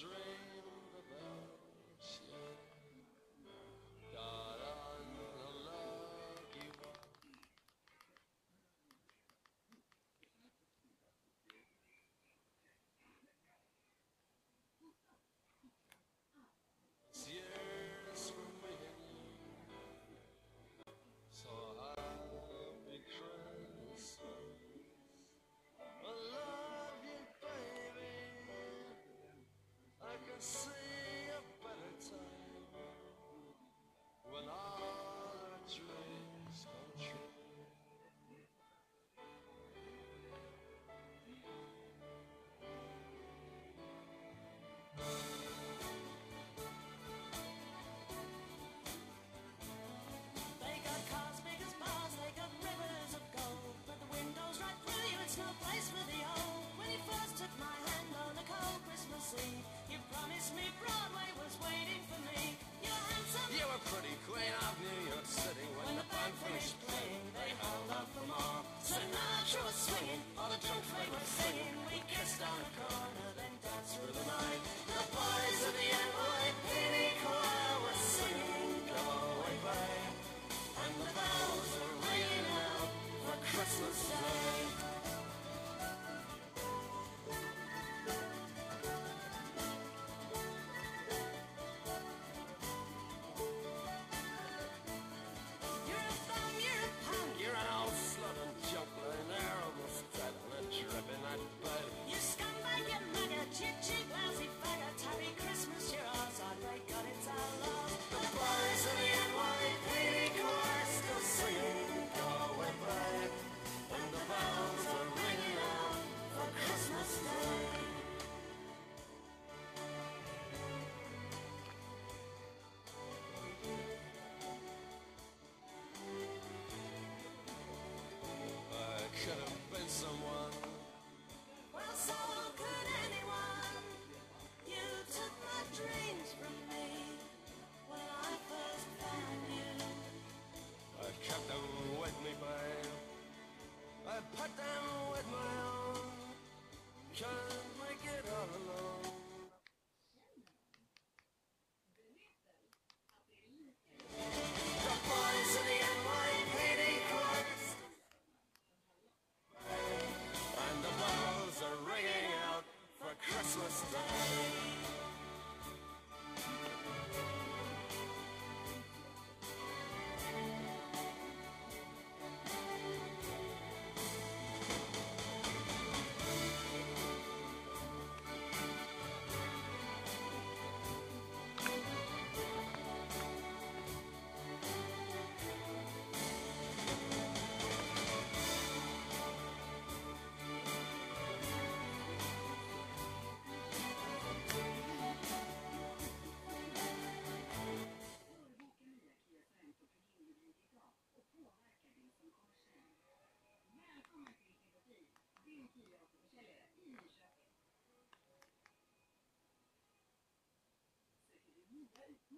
dream.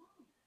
alone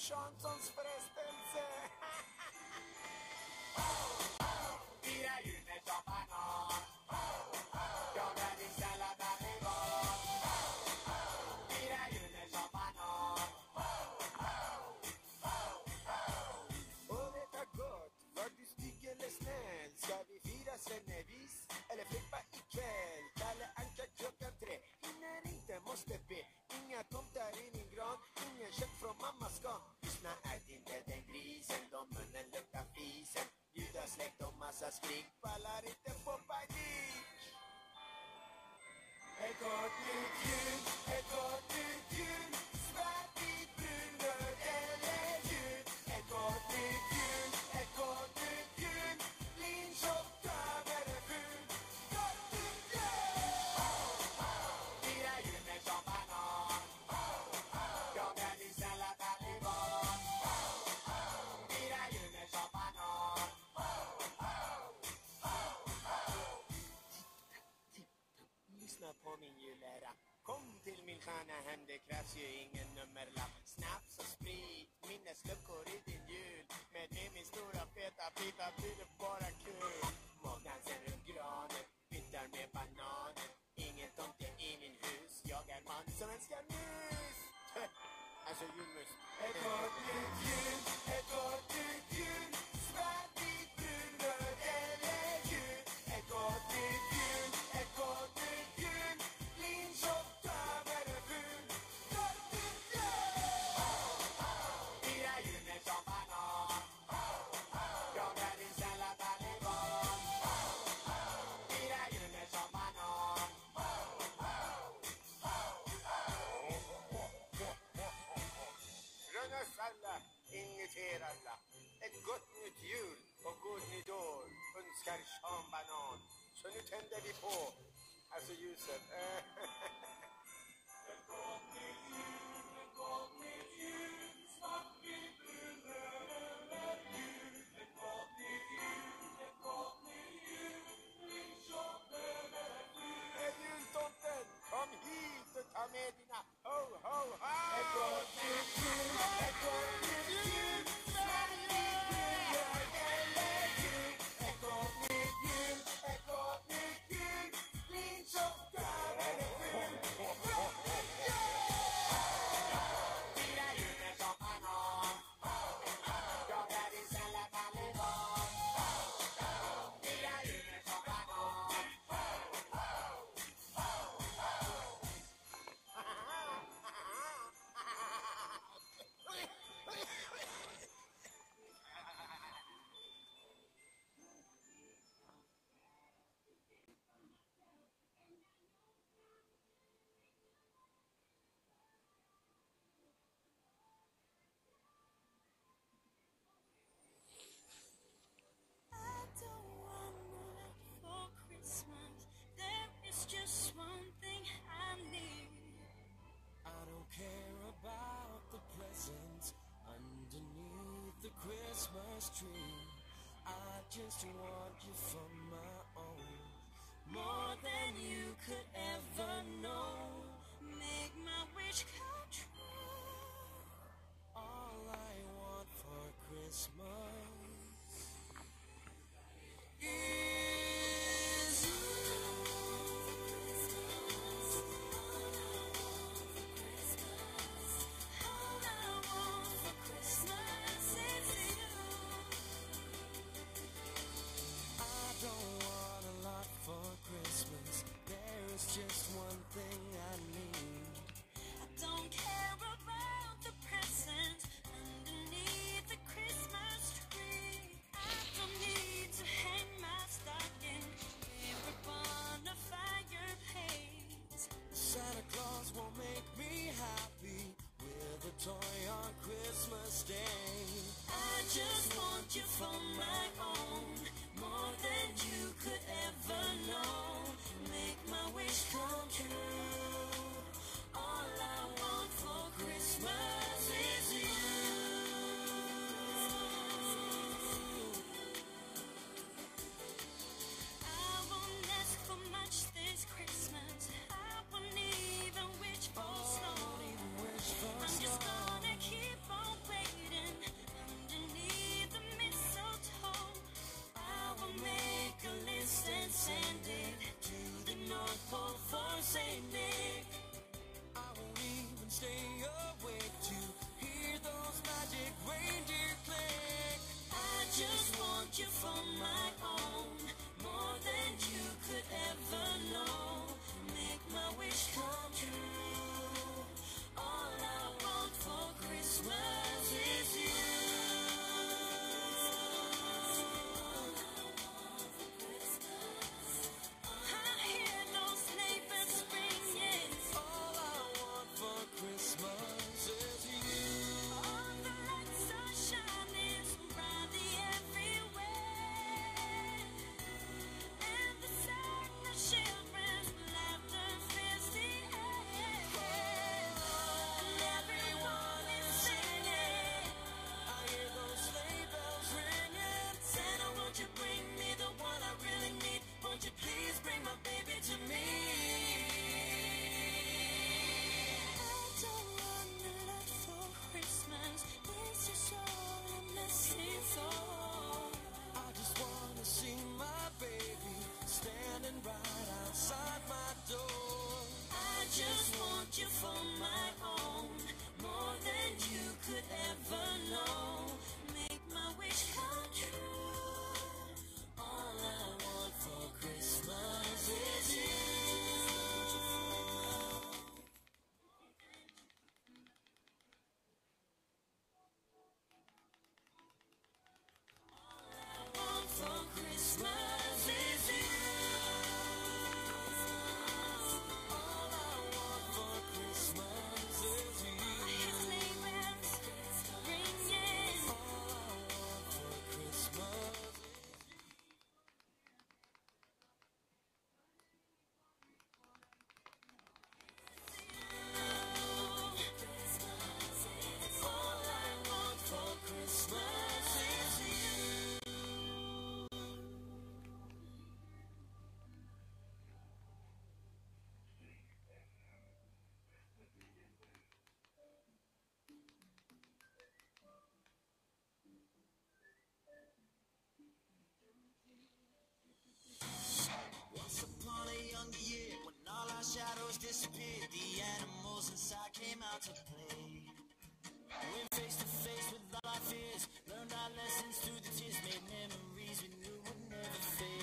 Shanssons frestelse. Tira ljudet som banan. Jag är din sallad Ska vi fira Svennevis eller flippa ikväll? Kalle Anka klockan tre. Hinner inte, måste be. you. finns ju ingen nummerlapp. Snaps och sprit, minnesluckor i din jul. Men det min stora feta pipa blir det bara kul. Magdansen runt granen, pyttar med bananer. Ingen tomte i min hus, jag är man som älskar mus. Alltså julmus. Ett nytt jul. church on Banon. So you tend before as a user. I just want you for me. came out to play. Went face to face with all our fears, learned our lessons through the tears, made memories we knew would never fade.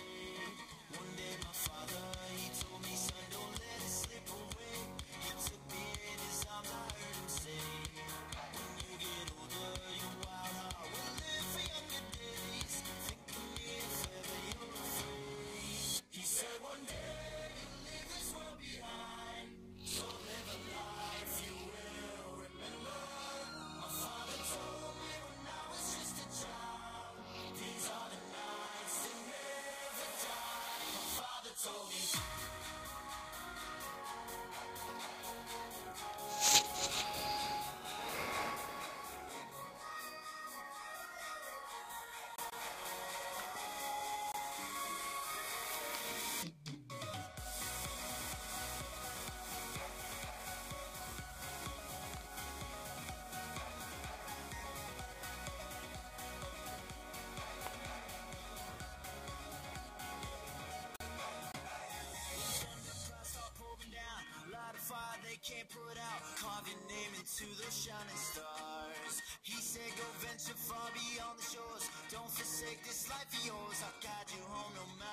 to those shining stars. He said, Go venture far beyond the shores. Don't forsake this life of yours. I'll guide you home no matter.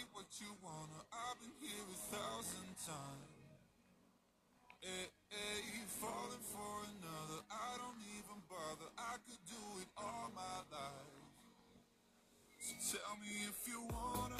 me what you wanna. I've been here a thousand times. Eh, eh, hey, hey, falling for another. I don't even bother. I could do it all my life. So tell me if you wanna.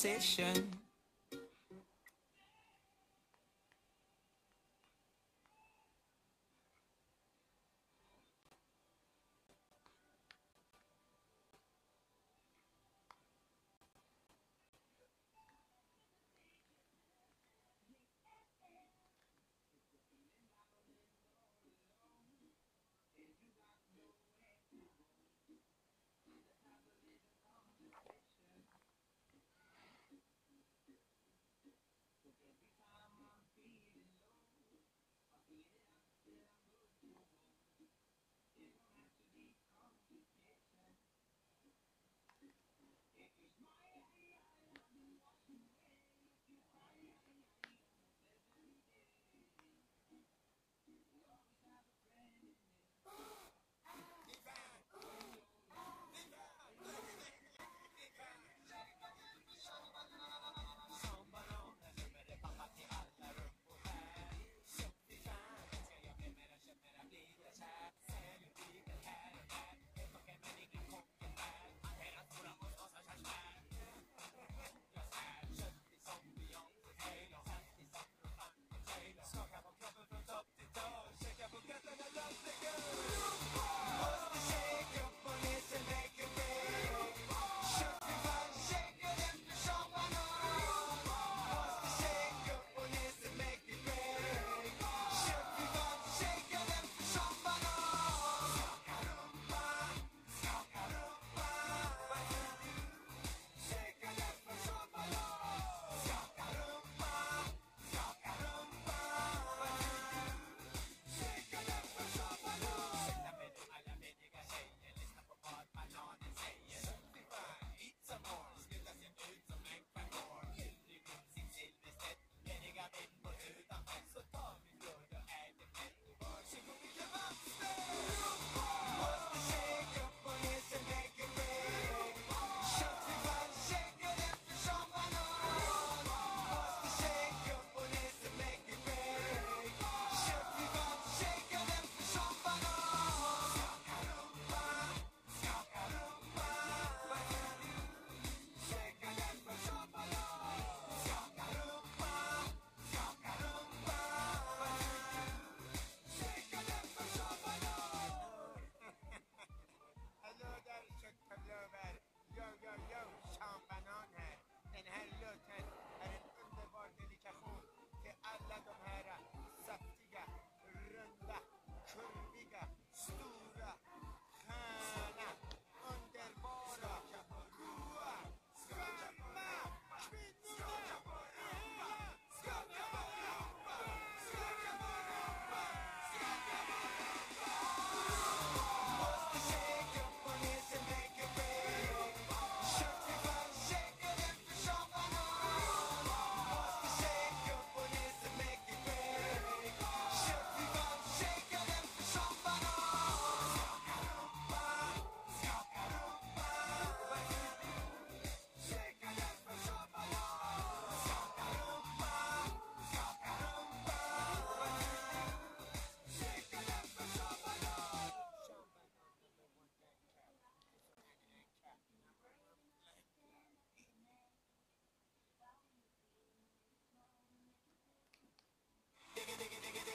Conversation. dig it, dig it, dig it.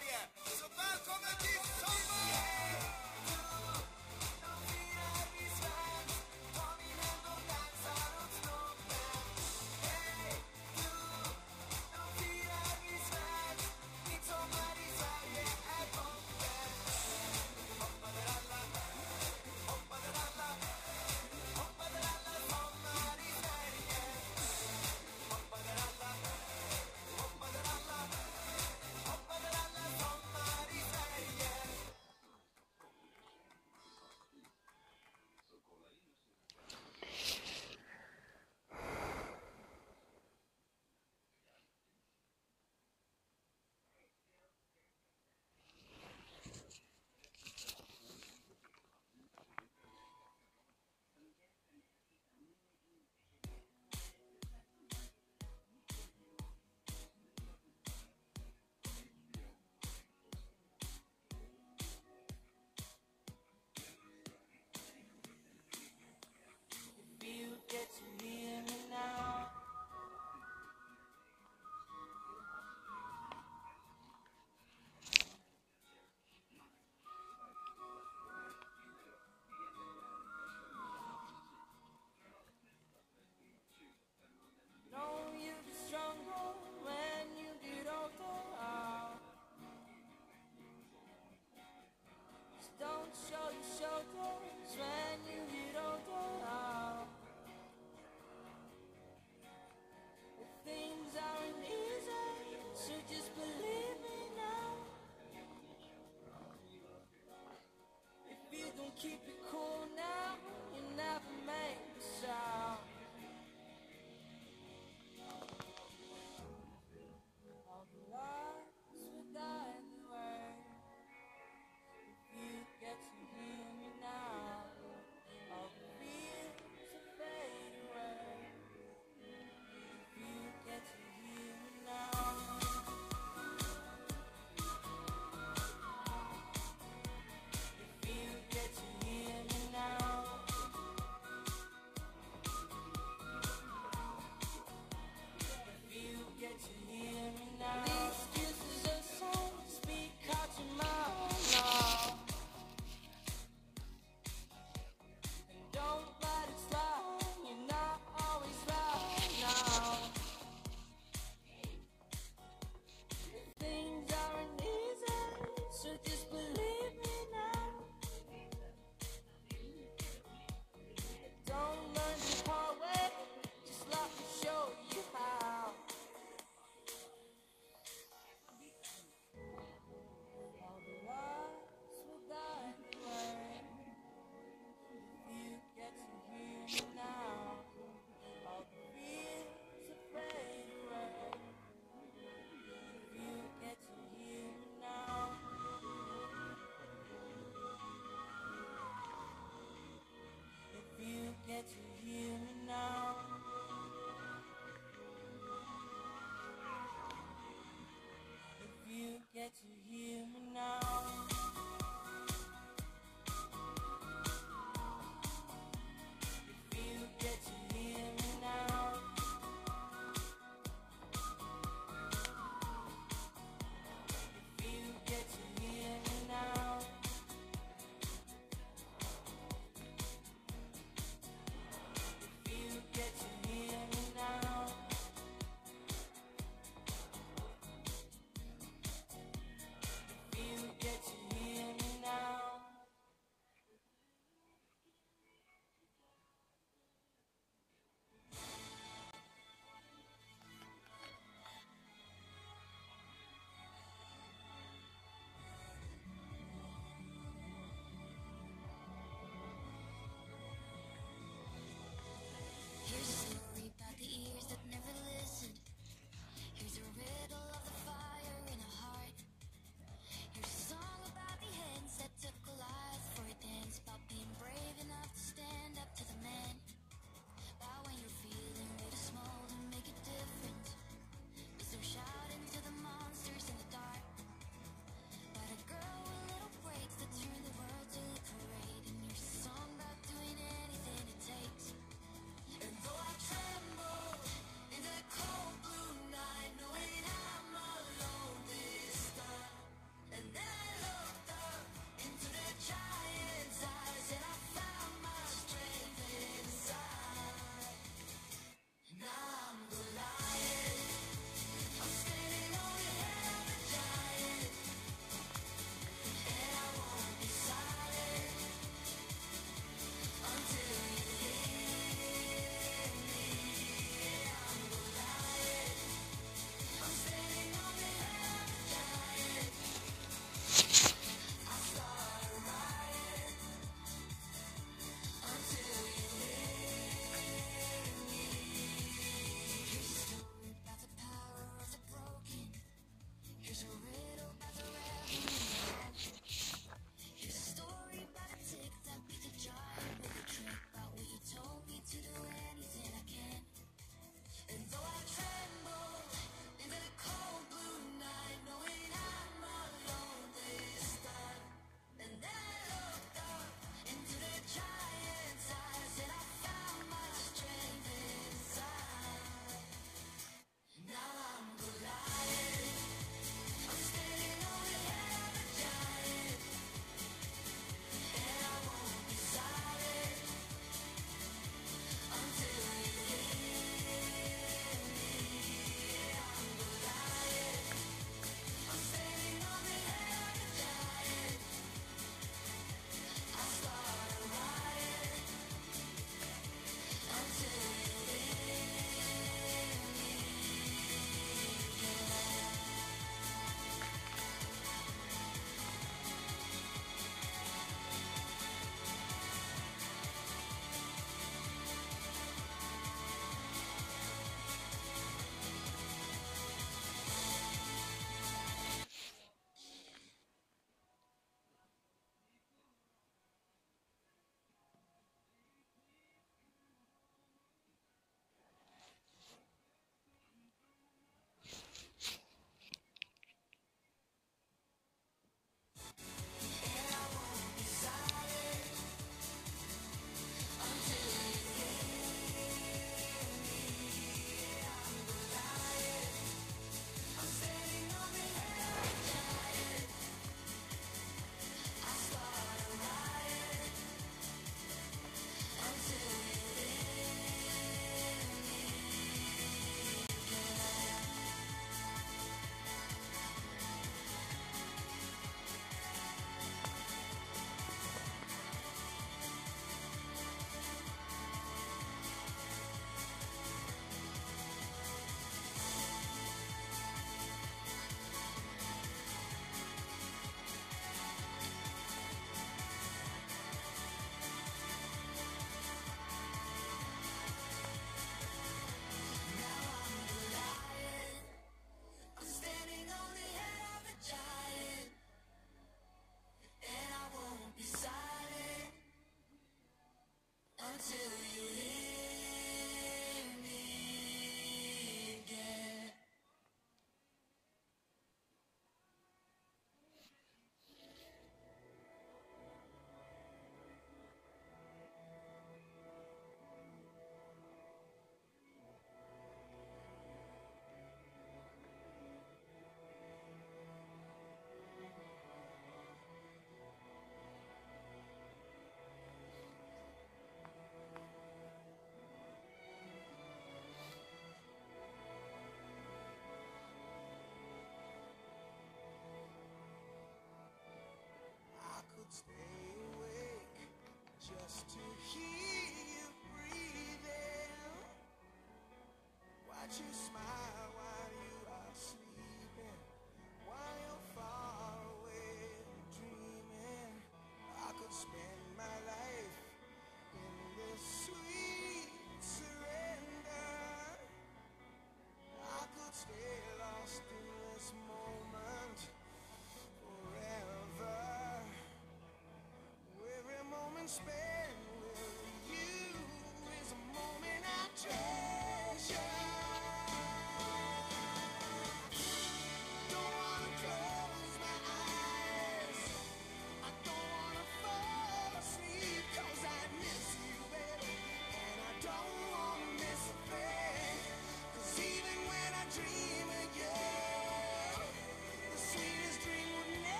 Bulgaria. So back on the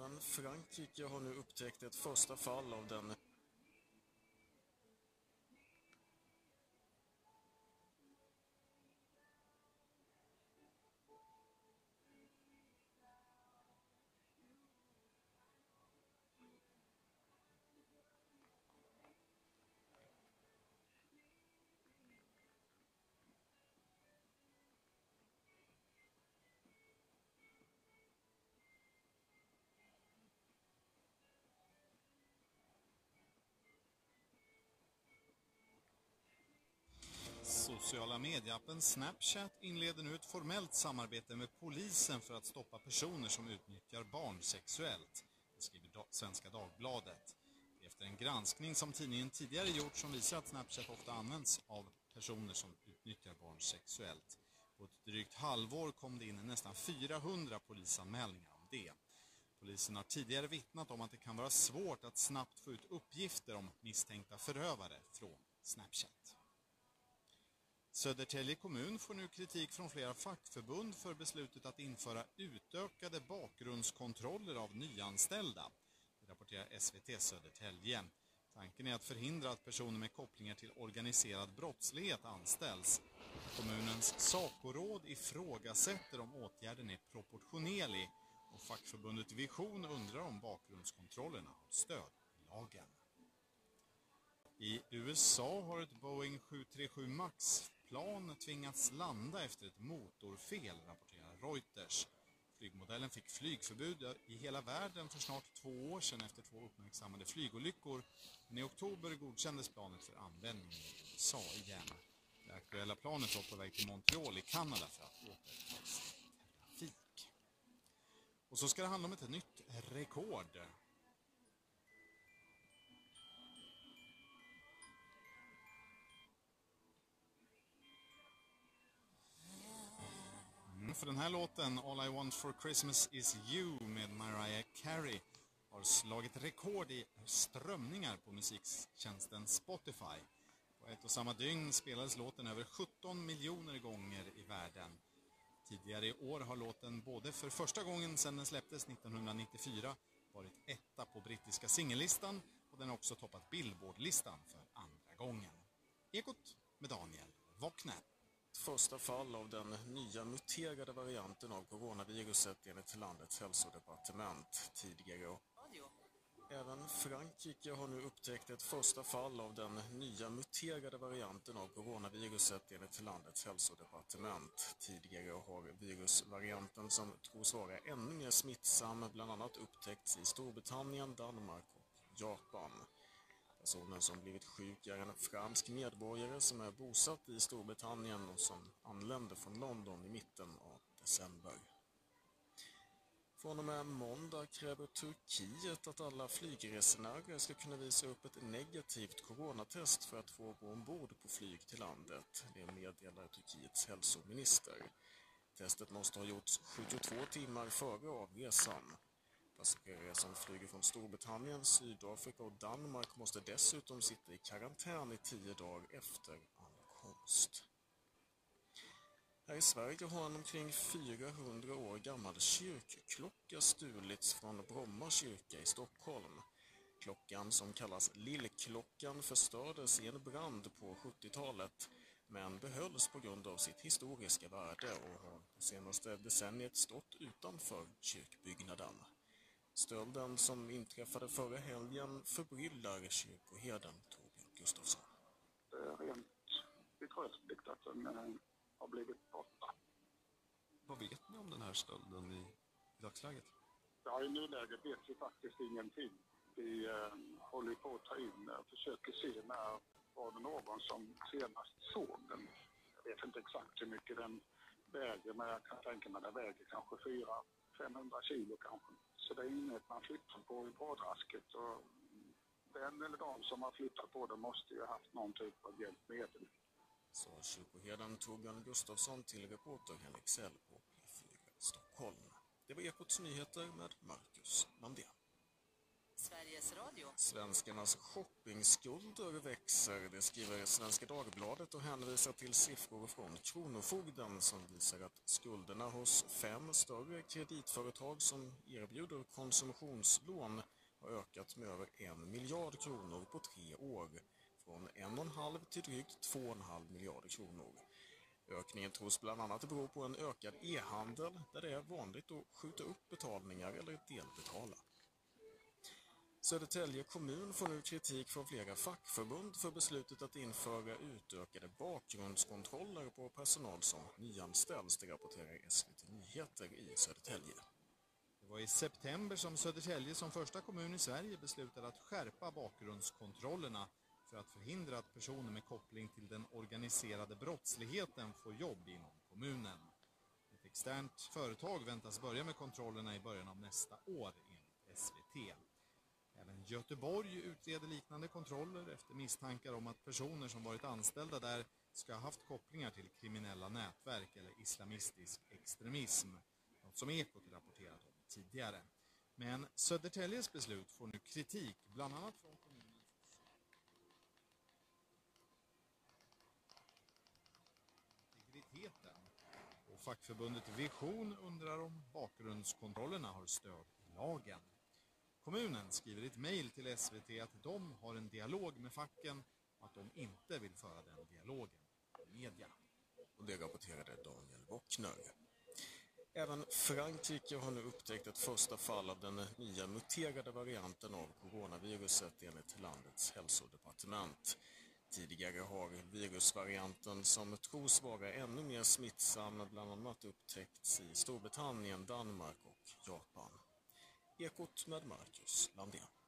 Även Frankrike har nu upptäckt ett första fall av den Sociala medieappen Snapchat inleder nu ett formellt samarbete med polisen för att stoppa personer som utnyttjar barn sexuellt. Det skriver Svenska Dagbladet. Efter en granskning som tidningen tidigare gjort som visar att Snapchat ofta används av personer som utnyttjar barn sexuellt. På ett drygt halvår kom det in nästan 400 polisanmälningar om det. Polisen har tidigare vittnat om att det kan vara svårt att snabbt få ut uppgifter om misstänkta förövare från Snapchat. Södertälje kommun får nu kritik från flera fackförbund för beslutet att införa utökade bakgrundskontroller av nyanställda. Det rapporterar SVT Södertälje. Tanken är att förhindra att personer med kopplingar till organiserad brottslighet anställs. Kommunens SACO-råd ifrågasätter om åtgärden är proportionerlig och fackförbundet Vision undrar om bakgrundskontrollerna har stöd i lagen. I USA har ett Boeing 737 Max plan tvingats landa efter ett motorfel, rapporterar Reuters. Flygmodellen fick flygförbud i hela världen för snart två år sedan efter två uppmärksammade flygolyckor. Men i oktober godkändes planet för användning i USA igen. Det aktuella planet var på väg till Montreal i Kanada för att återuppta trafik. Och så ska det handla om ett nytt rekord. För den här låten, All I Want For Christmas Is You med Mariah Carey, har slagit rekord i strömningar på musiktjänsten Spotify. På ett och samma dygn spelades låten över 17 miljoner gånger i världen. Tidigare i år har låten både för första gången sedan den släpptes 1994 varit etta på brittiska singellistan och den har också toppat Billboardlistan för andra gången. Ekot med Daniel Wockner första fall av den nya muterade varianten av coronaviruset enligt landets hälsodepartement tidigare. Även Frankrike har nu upptäckt ett första fall av den nya muterade varianten av coronaviruset enligt landets hälsodepartement. Tidigare har virusvarianten som tros vara ännu mer smittsam bland annat upptäckts i Storbritannien, Danmark och Japan. Personen som blivit sjuk är en fransk medborgare som är bosatt i Storbritannien och som anlände från London i mitten av december. Från och med måndag kräver Turkiet att alla flygresenärer ska kunna visa upp ett negativt coronatest för att få gå ombord på flyg till landet. Det meddelar Turkiets hälsominister. Testet måste ha gjorts 72 timmar före avresan. Passagerare som flyger från Storbritannien, Sydafrika och Danmark måste dessutom sitta i karantän i tio dagar efter ankomst. Här i Sverige har en omkring 400 år gammal kyrkklocka stulits från Bromma kyrka i Stockholm. Klockan som kallas Lillklockan förstördes i en brand på 70-talet men behölls på grund av sitt historiska värde och har det senaste decenniet stått utanför kyrkbyggnaden. Stölden som inträffade förra helgen förbryllar kyrkoherden Torbjörn Gustafsson. Det är rent bedrövligt att den eh, har blivit borta. Vad vet ni om den här stölden i, i dagsläget? Ja, I nuläget vet vi faktiskt ingenting. Vi eh, håller på att ta in och försöker se när var det någon som senast såg den. Jag vet inte exakt hur mycket den väger, men jag kan tänka mig att den väger kanske 400-500 kilo kanske. Så det är inget man flyttar på i badrasket. Och den eller de som har flyttat på det måste ju ha haft någon typ av hjälpmedel. Sa kyrkoherden Torbjörn Gustafsson till reporter Henrik Sell på P4 Stockholm. Det var Ekots nyheter med Marcus Mandén. Sveriges Radio. Svenskarnas shoppingskulder växer, det skriver Svenska Dagbladet och hänvisar till siffror från Kronofogden som visar att skulderna hos fem större kreditföretag som erbjuder konsumtionslån har ökat med över en miljard kronor på tre år. Från en och en halv till drygt två och en halv miljarder kronor. Ökningen tros bland annat bero på en ökad e-handel där det är vanligt att skjuta upp betalningar eller delbetala. Södertälje kommun får nu kritik från flera fackförbund för beslutet att införa utökade bakgrundskontroller på personal som nyanställs, det rapporterar SVT Nyheter i Södertälje. Det var i september som Södertälje som första kommun i Sverige beslutade att skärpa bakgrundskontrollerna för att förhindra att personer med koppling till den organiserade brottsligheten får jobb inom kommunen. Ett externt företag väntas börja med kontrollerna i början av nästa år enligt SVT. Göteborg utreder liknande kontroller efter misstankar om att personer som varit anställda där ska ha haft kopplingar till kriminella nätverk eller islamistisk extremism. Något som Ekot rapporterat om tidigare. Men Södertäljes beslut får nu kritik, bland annat från kommunens integriteten. Och fackförbundet Vision undrar om bakgrundskontrollerna har stöd i lagen. Kommunen skriver i ett mejl till SVT att de har en dialog med facken och att de inte vill föra den dialogen i media. Och det rapporterade Daniel Bockner. Även Frankrike har nu upptäckt ett första fall av den nya muterade varianten av coronaviruset enligt landets hälsodepartement. Tidigare har virusvarianten som tros vara ännu mer smittsam bland annat upptäckts i Storbritannien, Danmark och Japan. Ekot med Marcus Landén.